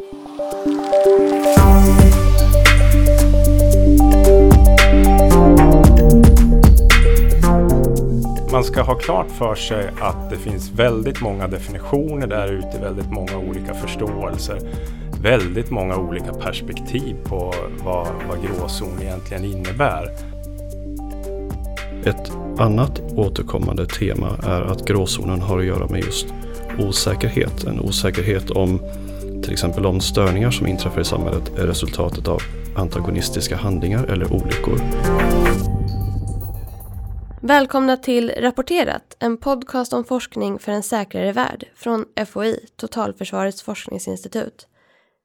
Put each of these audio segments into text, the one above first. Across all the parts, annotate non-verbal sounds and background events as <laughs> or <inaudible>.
Man ska ha klart för sig att det finns väldigt många definitioner där ute, väldigt många olika förståelser, väldigt många olika perspektiv på vad, vad gråzon egentligen innebär. Ett annat återkommande tema är att gråzonen har att göra med just osäkerhet. En osäkerhet om till exempel om störningar som inträffar i samhället är resultatet av antagonistiska handlingar eller olyckor. Välkomna till Rapporterat, en podcast om forskning för en säkrare värld från FOI, Totalförsvarets forskningsinstitut.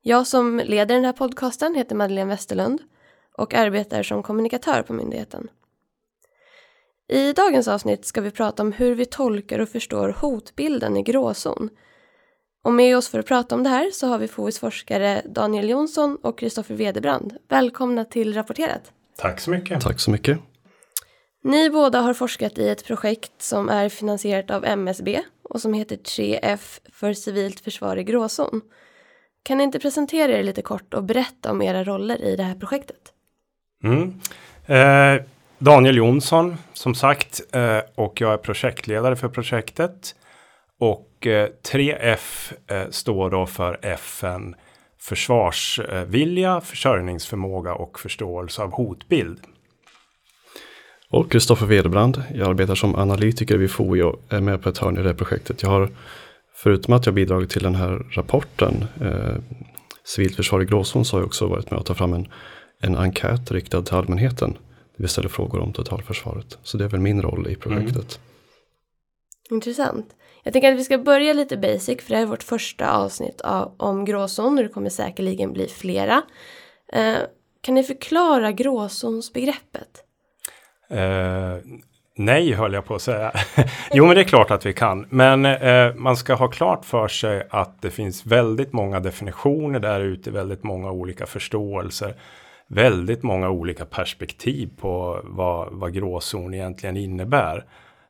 Jag som leder den här podcasten heter Madeleine Westerlund och arbetar som kommunikatör på myndigheten. I dagens avsnitt ska vi prata om hur vi tolkar och förstår hotbilden i gråzon. Och med oss för att prata om det här så har vi FOIs forskare Daniel Jonsson och Kristoffer Wederbrand. Välkomna till Rapporterat. Tack så mycket. Tack så mycket. Ni båda har forskat i ett projekt som är finansierat av MSB och som heter 3F för civilt försvar i gråzon. Kan ni inte presentera er lite kort och berätta om era roller i det här projektet? Mm. Eh, Daniel Jonsson som sagt eh, och jag är projektledare för projektet. Och eh, 3F eh, står då för FN försvarsvilja, försörjningsförmåga och förståelse av hotbild. Och Kristoffer Wederbrand. Jag arbetar som analytiker vid FOI och är med på ett hörn i det här projektet. Jag har, förutom att jag bidragit till den här rapporten, eh, Civilt försvar i gråzon, så har jag också varit med att ta fram en, en enkät riktad till allmänheten. Där vi ställer frågor om totalförsvaret. Så det är väl min roll i projektet. Mm. Intressant. Jag tänker att vi ska börja lite basic för det här är vårt första avsnitt av, om gråzon och det kommer säkerligen bli flera. Eh, kan ni förklara gråzonsbegreppet? Eh, nej, höll jag på att säga. <laughs> jo, men det är klart att vi kan. Men eh, man ska ha klart för sig att det finns väldigt många definitioner där ute, väldigt många olika förståelser, väldigt många olika perspektiv på vad, vad gråzon egentligen innebär.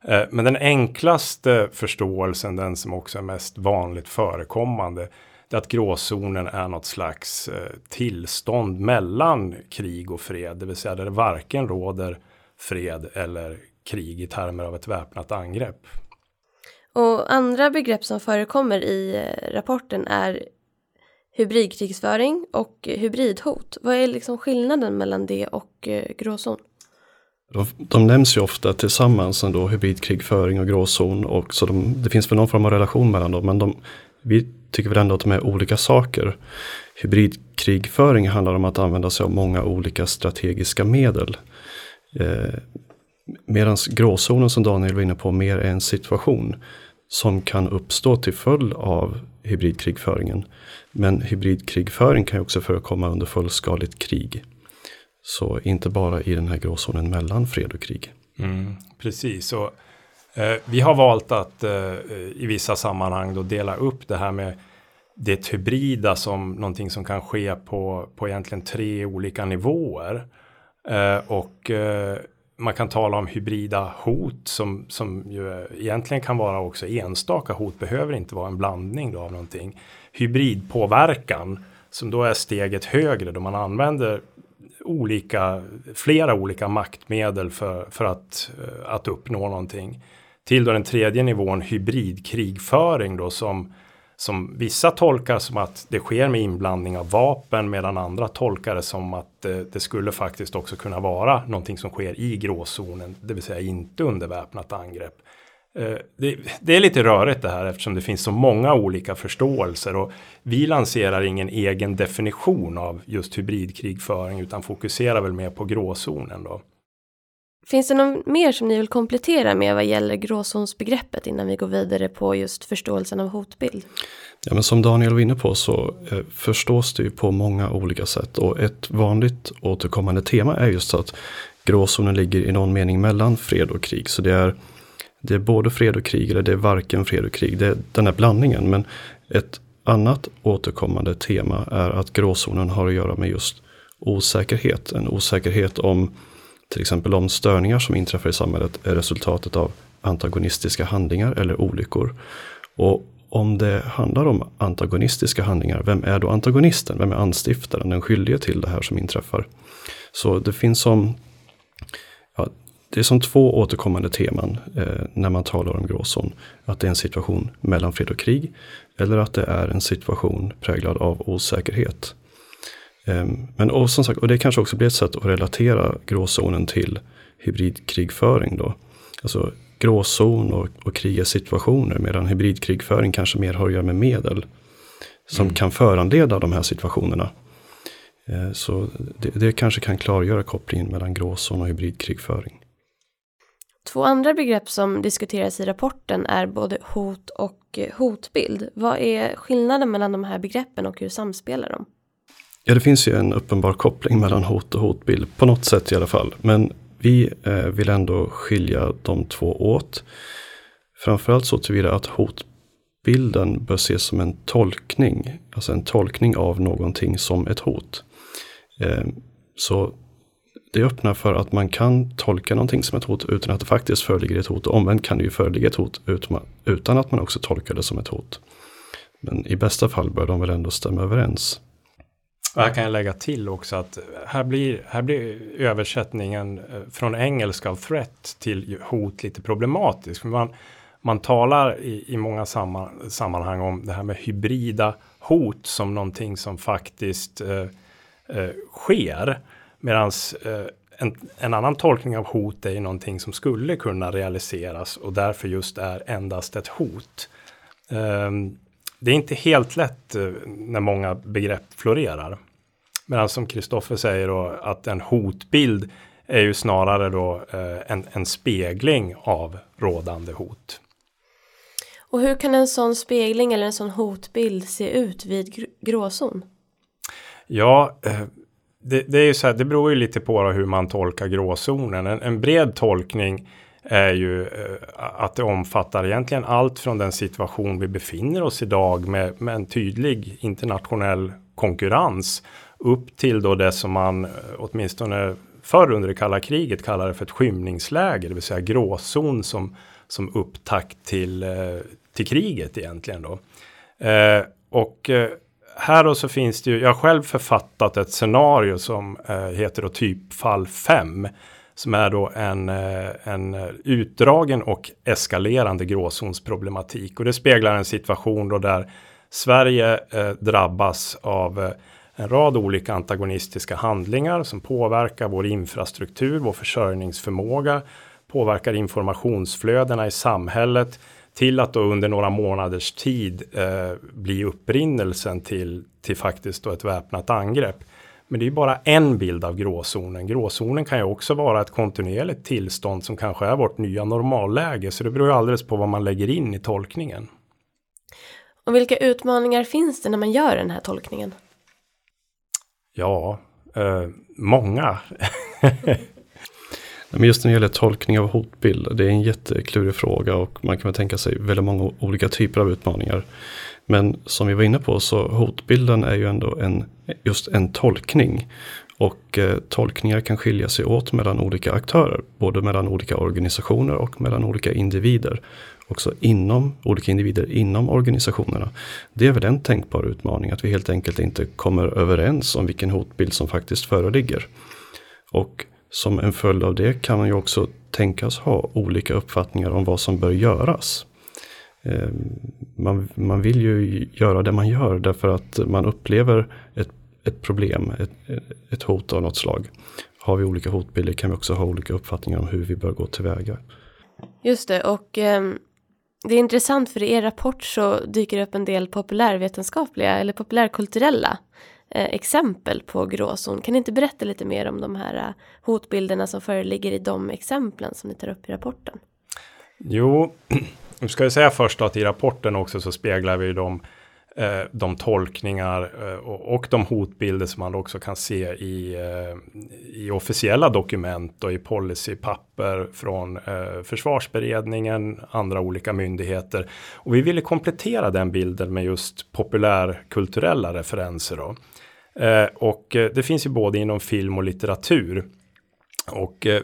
Eh, men den enklaste förståelsen, den som också är mest vanligt förekommande, det är att gråzonen är något slags eh, tillstånd mellan krig och fred, det vill säga där det varken råder fred eller krig i termer av ett väpnat angrepp. Och andra begrepp som förekommer i eh, rapporten är hybridkrigsföring och hybridhot. Vad är liksom skillnaden mellan det och gråzon? De, de nämns ju ofta tillsammans ändå, hybridkrigföring och gråzon. Och så de, det finns väl någon form av relation mellan dem. Men de, vi tycker väl ändå att de är olika saker. Hybridkrigföring handlar om att använda sig av många olika strategiska medel. Eh, Medan gråzonen som Daniel var inne på mer är en situation som kan uppstå till följd av hybridkrigföringen. Men hybridkrigföring kan ju också förekomma under fullskaligt krig. Så inte bara i den här gråzonen mellan fred och krig. Mm, precis, och eh, vi har valt att eh, i vissa sammanhang då dela upp det här med det hybrida som någonting som kan ske på, på egentligen tre olika nivåer. Eh, och eh, man kan tala om hybrida hot som, som ju egentligen kan vara också enstaka hot, behöver inte vara en blandning då av någonting. Hybridpåverkan som då är steget högre då man använder olika, flera olika maktmedel för, för att, eh, att uppnå någonting. Till då den tredje nivån hybridkrigföring då som som vissa tolkar som att det sker med inblandning av vapen medan andra tolkar det som att det, det skulle faktiskt också kunna vara någonting som sker i gråzonen, det vill säga inte under väpnat angrepp. Eh, det, det, är lite rörigt det här eftersom det finns så många olika förståelser och vi lanserar ingen egen definition av just hybridkrigföring utan fokuserar väl mer på gråzonen då. Finns det något mer som ni vill komplettera med vad gäller gråzonsbegreppet innan vi går vidare på just förståelsen av hotbild? Ja, men som Daniel var inne på så eh, förstås det ju på många olika sätt och ett vanligt återkommande tema är just att gråzonen ligger i någon mening mellan fred och krig. Så det är, det är både fred och krig eller det är varken fred och krig. Det är den här blandningen. Men ett annat återkommande tema är att gråzonen har att göra med just osäkerhet. En osäkerhet om till exempel om störningar som inträffar i samhället är resultatet av antagonistiska handlingar eller olyckor. Och om det handlar om antagonistiska handlingar, vem är då antagonisten? Vem är anstiftaren, den skyldige till det här som inträffar? Så det finns som, det är som två återkommande teman eh, när man talar om gråzon. Att det är en situation mellan fred och krig eller att det är en situation präglad av osäkerhet. Eh, men och som sagt, och det kanske också blir ett sätt att relatera gråzonen till hybridkrigföring då. Alltså gråzon och, och krigssituationer medan hybridkrigföring kanske mer har att göra med medel som mm. kan föranleda de här situationerna. Eh, så det, det, kanske kan klargöra kopplingen mellan gråzon och hybridkrigföring. Två andra begrepp som diskuteras i rapporten är både hot och eh, hotbild. Vad är skillnaden mellan de här begreppen och hur samspelar de? Ja, det finns ju en uppenbar koppling mellan hot och hotbild, på något sätt i alla fall. Men vi eh, vill ändå skilja de två åt. Framförallt så tillvida att hotbilden bör ses som en tolkning, alltså en tolkning av någonting som ett hot. Eh, så det öppnar för att man kan tolka någonting som ett hot utan att det faktiskt föreligger ett hot. och Omvänt kan det ju föreligga ett hot utan att man också tolkar det som ett hot. Men i bästa fall bör de väl ändå stämma överens. Och här kan jag lägga till också att här blir, här blir översättningen eh, från engelska av threat till hot lite problematisk. Man, man talar i, i många sammanhang om det här med hybrida hot som någonting som faktiskt eh, eh, sker. Medan eh, en, en, annan tolkning av hot är ju någonting som skulle kunna realiseras och därför just är endast ett hot. Um, det är inte helt lätt eh, när många begrepp florerar. Men som Kristoffer säger då att en hotbild är ju snarare då eh, en, en spegling av rådande hot. Och hur kan en sån spegling eller en sån hotbild se ut vid gråzon? Ja, eh, det, det, är ju så här, det beror ju lite på hur man tolkar gråzonen. En, en bred tolkning är ju eh, att det omfattar egentligen allt från den situation vi befinner oss idag med, med en tydlig internationell konkurrens upp till då det som man eh, åtminstone förr under det kalla kriget kallade för ett skymningsläge, det vill säga gråzon som, som upptakt till, eh, till kriget egentligen då. Eh, och eh, här och så finns det ju, jag har själv författat ett scenario som eh, heter då typfall 5 som är då en, eh, en utdragen och eskalerande gråzonsproblematik. Och det speglar en situation då där Sverige eh, drabbas av eh, en rad olika antagonistiska handlingar som påverkar vår infrastruktur, vår försörjningsförmåga, påverkar informationsflödena i samhället till att då under några månaders tid eh, bli upprinnelsen till, till faktiskt då ett väpnat angrepp. Men det är bara en bild av gråzonen. Gråzonen kan ju också vara ett kontinuerligt tillstånd som kanske är vårt nya normalläge. Så det beror ju alldeles på vad man lägger in i tolkningen. Och vilka utmaningar finns det när man gör den här tolkningen? Ja, eh, många. <laughs> Men just när det gäller tolkning av hotbild, det är en jätteklurig fråga och man kan väl tänka sig väldigt många olika typer av utmaningar. Men som vi var inne på så hotbilden är ju ändå en, just en tolkning. Och eh, tolkningar kan skilja sig åt mellan olika aktörer, både mellan olika organisationer och mellan olika individer. Också inom olika individer inom organisationerna. Det är väl en tänkbar utmaning, att vi helt enkelt inte kommer överens om vilken hotbild som faktiskt föreligger. Och som en följd av det kan man ju också tänkas ha olika uppfattningar om vad som bör göras. Eh, man, man vill ju göra det man gör därför att man upplever ett, ett problem, ett, ett hot av något slag. Har vi olika hotbilder kan vi också ha olika uppfattningar om hur vi bör gå tillväga. Just det, och eh, det är intressant för i er rapport så dyker det upp en del populärvetenskapliga eller populärkulturella Eh, exempel på gråzon. Kan ni inte berätta lite mer om de här eh, hotbilderna som föreligger i de exemplen som ni tar upp i rapporten? Jo, <clears throat> nu ska jag säga först att i rapporten också så speglar vi de, eh, de tolkningar och, de hotbilder som man också kan se i, i officiella dokument och i policypapper från försvarsberedningen, andra olika myndigheter. Och vi ville komplettera den bilden med just populärkulturella referenser. Då. Eh, och eh, det finns ju både inom film och litteratur. Och eh,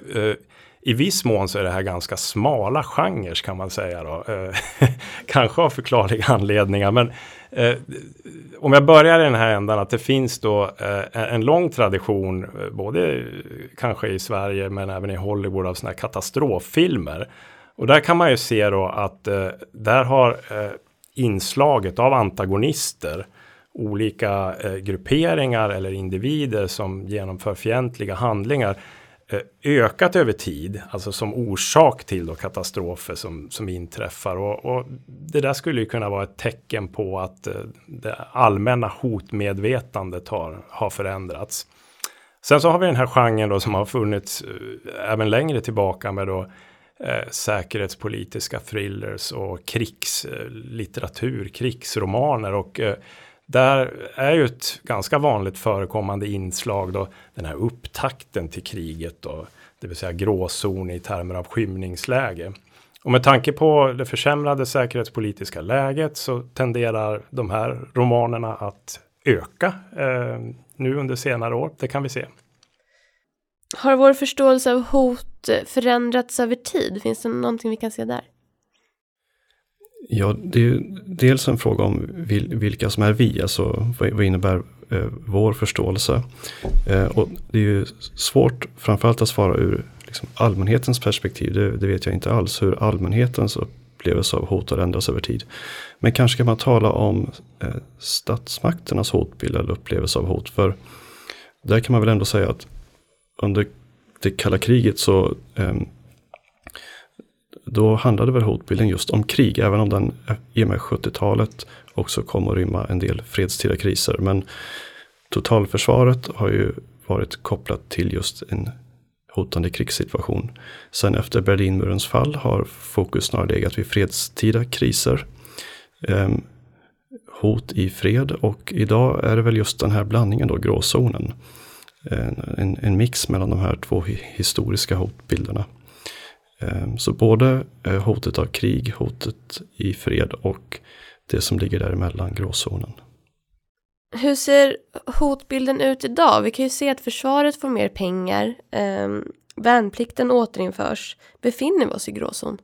i viss mån så är det här ganska smala genrer kan man säga då. <laughs> Kanske av förklarliga anledningar, men eh, om jag börjar i den här ändan att det finns då eh, en lång tradition, både kanske i Sverige men även i Hollywood av sådana här katastroffilmer. Och där kan man ju se då att eh, där har eh, inslaget av antagonister olika eh, grupperingar eller individer som genomför fientliga handlingar Eh, ökat över tid, alltså som orsak till då katastrofer som, som inträffar. Och, och det där skulle ju kunna vara ett tecken på att eh, det allmänna hotmedvetandet har, har förändrats. Sen så har vi den här genren då som har funnits eh, även längre tillbaka med då eh, säkerhetspolitiska thrillers och krigslitteratur, eh, krigsromaner och eh, där är ju ett ganska vanligt förekommande inslag då den här upptakten till kriget då, det vill säga gråzon i termer av skymningsläge. Och med tanke på det försämrade säkerhetspolitiska läget så tenderar de här romanerna att öka eh, nu under senare år. Det kan vi se. Har vår förståelse av hot förändrats över tid? Finns det någonting vi kan se där? Ja, det är dels en fråga om vilka som är vi, alltså vad, innebär eh, vår förståelse? Eh, och det är ju svårt framförallt att svara ur liksom, allmänhetens perspektiv, det, det, vet jag inte alls hur allmänhetens upplevelse av hot har ändrats över tid. Men kanske kan man tala om eh, statsmakternas hotbild eller upplevelse av hot, för där kan man väl ändå säga att under det kalla kriget så eh, då handlade väl hotbilden just om krig, även om den i och med 70-talet också kom att rymma en del fredstida kriser. Men totalförsvaret har ju varit kopplat till just en hotande krigssituation. Sen efter Berlinmurens fall har fokus snarare legat vid fredstida kriser. Um, hot i fred och idag är det väl just den här blandningen då, gråzonen. En, en, en mix mellan de här två historiska hotbilderna. Ehm, så både eh, hotet av krig, hotet i fred och det som ligger däremellan, gråzonen. Hur ser hotbilden ut idag? Vi kan ju se att försvaret får mer pengar, eh, värnplikten återinförs. Befinner vi oss i gråzon?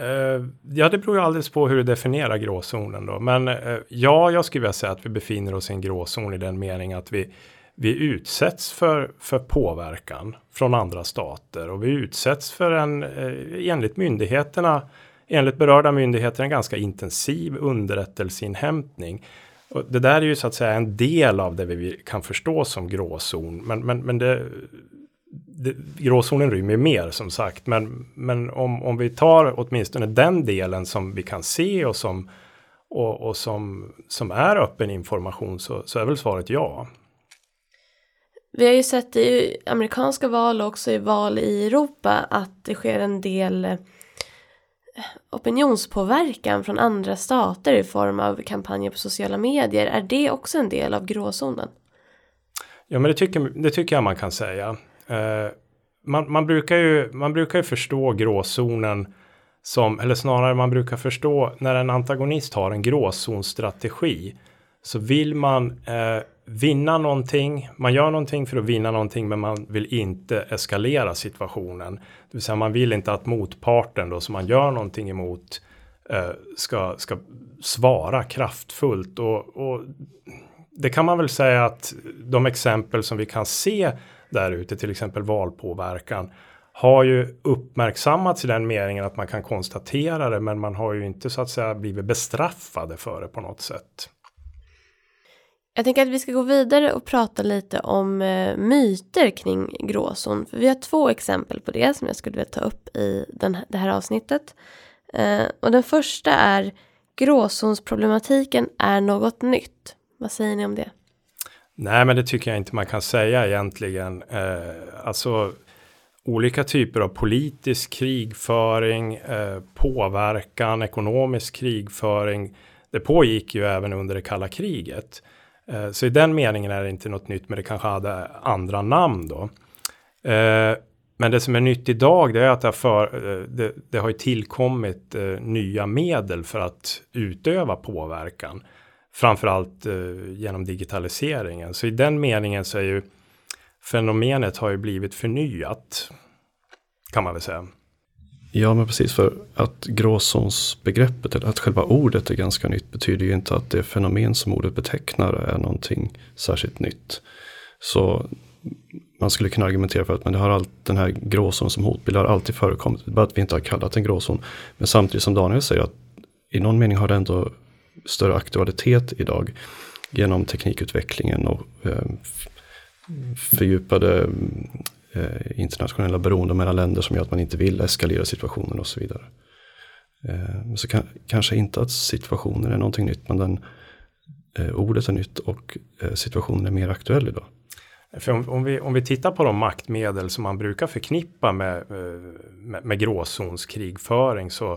Uh, ja, det beror ju alldeles på hur du definierar gråzonen då. Men uh, ja, jag skulle vilja säga att vi befinner oss i en gråzon i den mening att vi vi utsätts för, för påverkan från andra stater och vi utsätts för en, eh, enligt myndigheterna, enligt berörda myndigheter, en ganska intensiv underrättelseinhämtning. Och det där är ju så att säga en del av det vi kan förstå som gråzon, men, men, men det, det, gråzonen rymmer mer som sagt, men, men om, om vi tar åtminstone den delen som vi kan se och som, och, och som, som är öppen information så, så är väl svaret ja. Vi har ju sett i amerikanska val och också i val i Europa att det sker en del eh, opinionspåverkan från andra stater i form av kampanjer på sociala medier. Är det också en del av gråzonen? Ja, men det tycker, det tycker jag man kan säga. Eh, man, man, brukar ju, man brukar ju förstå gråzonen som, eller snarare man brukar förstå när en antagonist har en gråzonstrategi så vill man eh, vinna någonting, man gör någonting för att vinna någonting men man vill inte eskalera situationen. Det vill säga man vill inte att motparten då som man gör någonting emot eh, ska, ska svara kraftfullt. Och, och det kan man väl säga att de exempel som vi kan se där ute, till exempel valpåverkan, har ju uppmärksammats i den meningen att man kan konstatera det, men man har ju inte så att säga blivit bestraffade för det på något sätt. Jag tänker att vi ska gå vidare och prata lite om eh, myter kring gråzon. För vi har två exempel på det som jag skulle vilja ta upp i den, det här avsnittet. Eh, och den första är gråzonsproblematiken är något nytt. Vad säger ni om det? Nej, men det tycker jag inte man kan säga egentligen. Eh, alltså olika typer av politisk krigföring, eh, påverkan, ekonomisk krigföring. Det pågick ju även under det kalla kriget. Eh, så i den meningen är det inte något nytt, men det kanske hade andra namn då. Eh, men det som är nytt idag, det är att det har, för, eh, det, det har tillkommit nya medel för att utöva påverkan. Framförallt genom digitaliseringen. Så i den meningen så är ju fenomenet har ju blivit förnyat. kan man väl säga. Ja, men precis för att gråzonsbegreppet, eller att själva ordet är ganska nytt, betyder ju inte att det fenomen som ordet betecknar är någonting särskilt nytt. Så man skulle kunna argumentera för att men det har allt, den här gråzonen som hotbild har alltid förekommit, bara att vi inte har kallat den gråzon. Men samtidigt som Daniel säger att i någon mening har det ändå större aktualitet idag genom teknikutvecklingen och eh, fördjupade eh, internationella beroende mellan länder som gör att man inte vill eskalera situationen och så vidare. Eh, så kan, kanske inte att situationen är någonting nytt, men den, eh, ordet är nytt och eh, situationen är mer aktuell idag. För om, om, vi, om vi tittar på de maktmedel som man brukar förknippa med, eh, med, med gråzonskrigföring så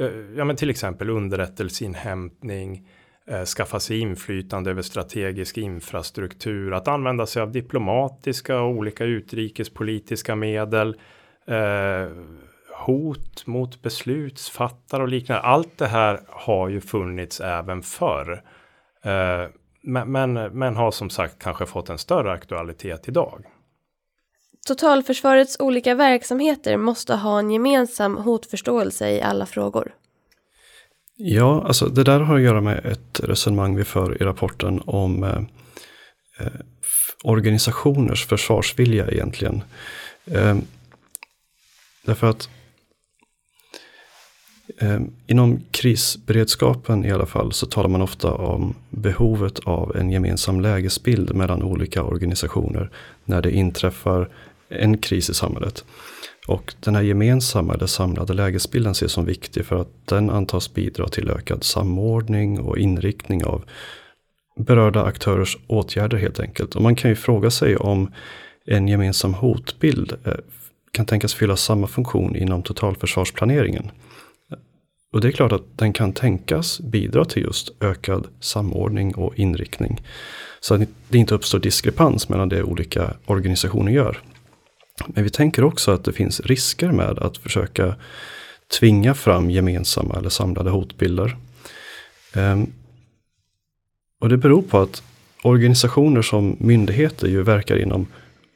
eh, ja men till exempel underrättelseinhämtning, eh, Eh, skaffa sig inflytande över strategisk infrastruktur, att använda sig av diplomatiska och olika utrikespolitiska medel, eh, hot mot beslutsfattare och liknande. Allt det här har ju funnits även förr. Eh, men, men, men har som sagt kanske fått en större aktualitet idag. Totalförsvarets olika verksamheter måste ha en gemensam hotförståelse i alla frågor. Ja, alltså det där har att göra med ett resonemang vi för i rapporten om eh, eh organisationers försvarsvilja egentligen. Eh, därför att eh, inom krisberedskapen i alla fall så talar man ofta om behovet av en gemensam lägesbild mellan olika organisationer när det inträffar en kris i samhället. Och den här gemensamma eller samlade lägesbilden ses som viktig för att den antas bidra till ökad samordning och inriktning av berörda aktörers åtgärder helt enkelt. Och man kan ju fråga sig om en gemensam hotbild eh, kan tänkas fylla samma funktion inom totalförsvarsplaneringen. Och det är klart att den kan tänkas bidra till just ökad samordning och inriktning. Så att det inte uppstår diskrepans mellan det olika organisationer gör. Men vi tänker också att det finns risker med att försöka tvinga fram gemensamma eller samlade hotbilder. Ehm, och det beror på att organisationer som myndigheter ju verkar inom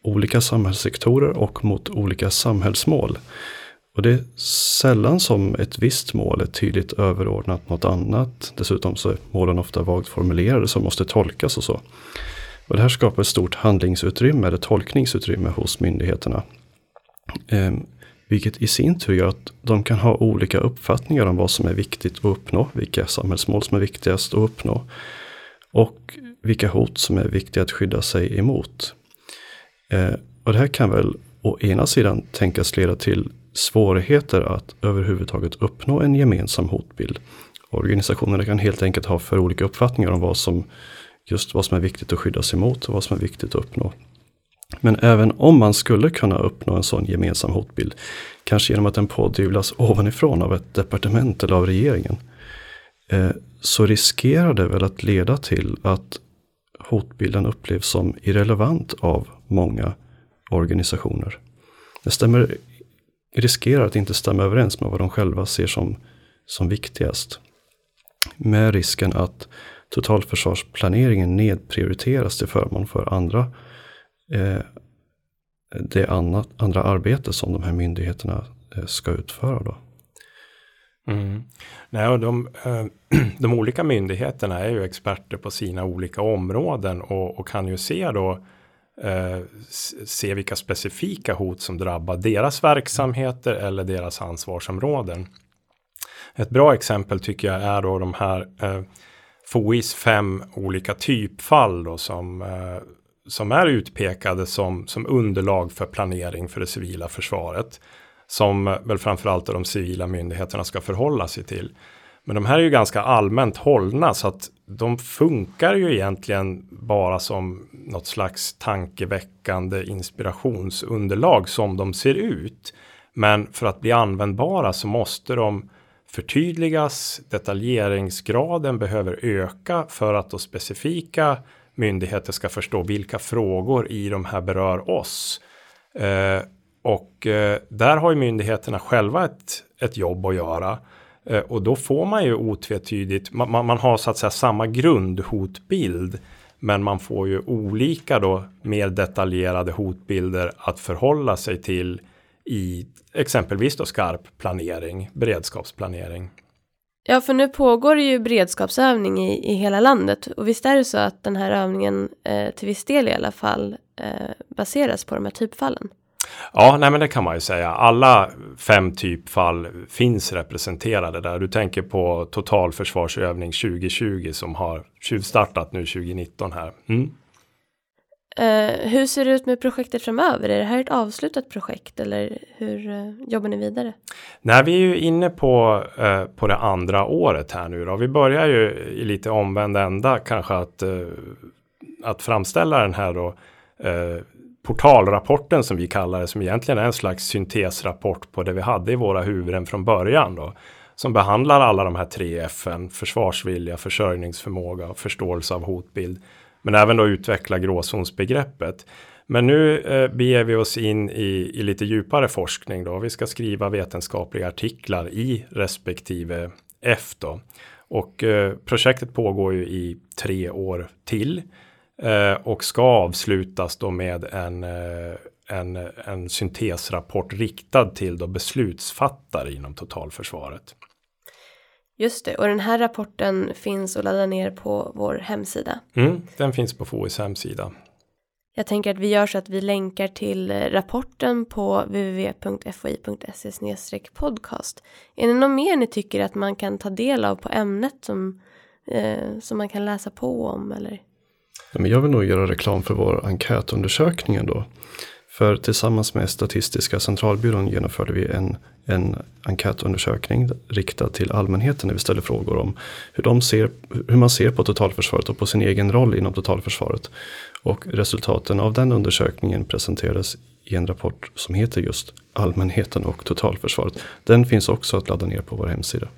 olika samhällssektorer och mot olika samhällsmål. Och det är sällan som ett visst mål är tydligt överordnat något annat. Dessutom så är målen ofta vagt formulerade som måste tolkas och så. Och det här skapar ett stort handlingsutrymme eller tolkningsutrymme hos myndigheterna. Eh, vilket i sin tur gör att de kan ha olika uppfattningar om vad som är viktigt att uppnå, vilka samhällsmål som är viktigast att uppnå och vilka hot som är viktiga att skydda sig emot. Eh, och det här kan väl å ena sidan tänkas leda till svårigheter att överhuvudtaget uppnå en gemensam hotbild. Organisationerna kan helt enkelt ha för olika uppfattningar om vad som just vad som är viktigt att skydda sig mot och vad som är viktigt att uppnå. Men även om man skulle kunna uppnå en sån gemensam hotbild, kanske genom att den pådyvlas ovanifrån av ett departement eller av regeringen, eh, så riskerar det väl att leda till att hotbilden upplevs som irrelevant av många organisationer. Det stämmer, riskerar att inte stämma överens med vad de själva ser som, som viktigast. Med risken att totalförsvarsplaneringen nedprioriteras till förmån för andra, eh, det annat, andra arbete som de här myndigheterna eh, ska utföra. Då. Mm. Nej, och de, eh, <clears throat> de olika myndigheterna är ju experter på sina olika områden och, och kan ju se då eh, se vilka specifika hot som drabbar deras verksamheter eller deras ansvarsområden. Ett bra exempel tycker jag är då de här eh, FOIs fem olika typfall då som, eh, som är utpekade som, som underlag för planering för det civila försvaret. Som väl framförallt de civila myndigheterna ska förhålla sig till. Men de här är ju ganska allmänt hållna så att de funkar ju egentligen bara som något slags tankeväckande inspirationsunderlag som de ser ut. Men för att bli användbara så måste de förtydligas. Detaljeringsgraden behöver öka för att då specifika myndigheter ska förstå vilka frågor i de här berör oss. Eh, och eh, där har ju myndigheterna själva ett, ett jobb att göra. Eh, och då får man ju otvetydigt, man, man, man, har så att säga samma grundhotbild. Men man får ju olika då mer detaljerade hotbilder att förhålla sig till i exempelvis då skarp planering, beredskapsplanering. Ja, för nu pågår det ju beredskapsövning i, i hela landet och visst är det så att den här övningen eh, till viss del i alla fall eh, baseras på de här typfallen? Ja, nej men det kan man ju säga. Alla fem typfall finns representerade där. Du tänker på totalförsvarsövning 2020 som har tjuvstartat nu 2019 här. Mm. Uh, hur ser det ut med projektet framöver? Är det här ett avslutat projekt eller hur uh, jobbar ni vidare? Nej, vi är ju inne på, uh, på det andra året här nu då. Vi börjar ju i lite omvänd ända kanske att, att framställa den här då portalrapporten som vi kallar det, som egentligen är en slags syntesrapport på det vi hade i våra huvuden från början då. Som behandlar alla de här tre FN, försvarsvilja, försörjningsförmåga och förståelse av hotbild. Men även då utveckla gråzonsbegreppet. Men nu eh, beger vi oss in i, i, lite djupare forskning då. Vi ska skriva vetenskapliga artiklar i respektive F då. Och eh, projektet pågår ju i tre år till. Eh, och ska avslutas då med en, eh, en, en syntesrapport riktad till då beslutsfattare inom totalförsvaret. Just det, och den här rapporten finns att ladda ner på vår hemsida. Mm, den finns på FOIs hemsida. Jag tänker att vi gör så att vi länkar till rapporten på www.foi.se podcast. Är det något mer ni tycker att man kan ta del av på ämnet som, eh, som man kan läsa på om eller? Ja, men jag vill nog göra reklam för vår enkätundersökning då. För tillsammans med Statistiska centralbyrån genomförde vi en, en enkätundersökning riktad till allmänheten när vi ställer frågor om hur, de ser, hur man ser på totalförsvaret och på sin egen roll inom totalförsvaret. Och resultaten av den undersökningen presenterades i en rapport som heter just Allmänheten och totalförsvaret. Den finns också att ladda ner på vår hemsida.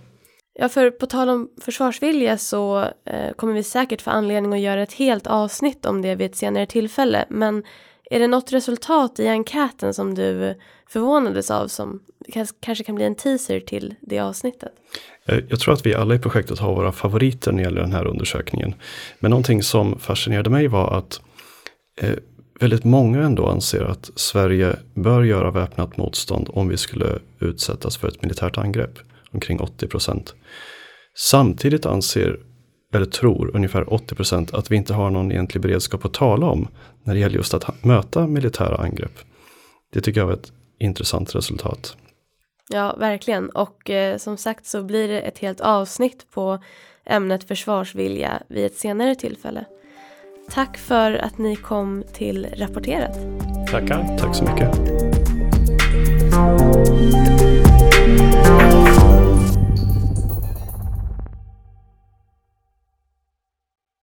Ja, för på tal om försvarsvilja så eh, kommer vi säkert få anledning att göra ett helt avsnitt om det vid ett senare tillfälle. Men är det något resultat i enkäten som du förvånades av som kanske kan bli en teaser till det avsnittet? Eh, jag tror att vi alla i projektet har våra favoriter när det gäller den här undersökningen. Men någonting som fascinerade mig var att eh, väldigt många ändå anser att Sverige bör göra väpnat motstånd om vi skulle utsättas för ett militärt angrepp omkring 80 procent. Samtidigt anser, eller tror ungefär 80 procent att vi inte har någon egentlig beredskap att tala om när det gäller just att möta militära angrepp. Det tycker jag var ett intressant resultat. Ja, verkligen. Och eh, som sagt så blir det ett helt avsnitt på ämnet försvarsvilja vid ett senare tillfälle. Tack för att ni kom till Rapporterat. Tackar. Tack så mycket.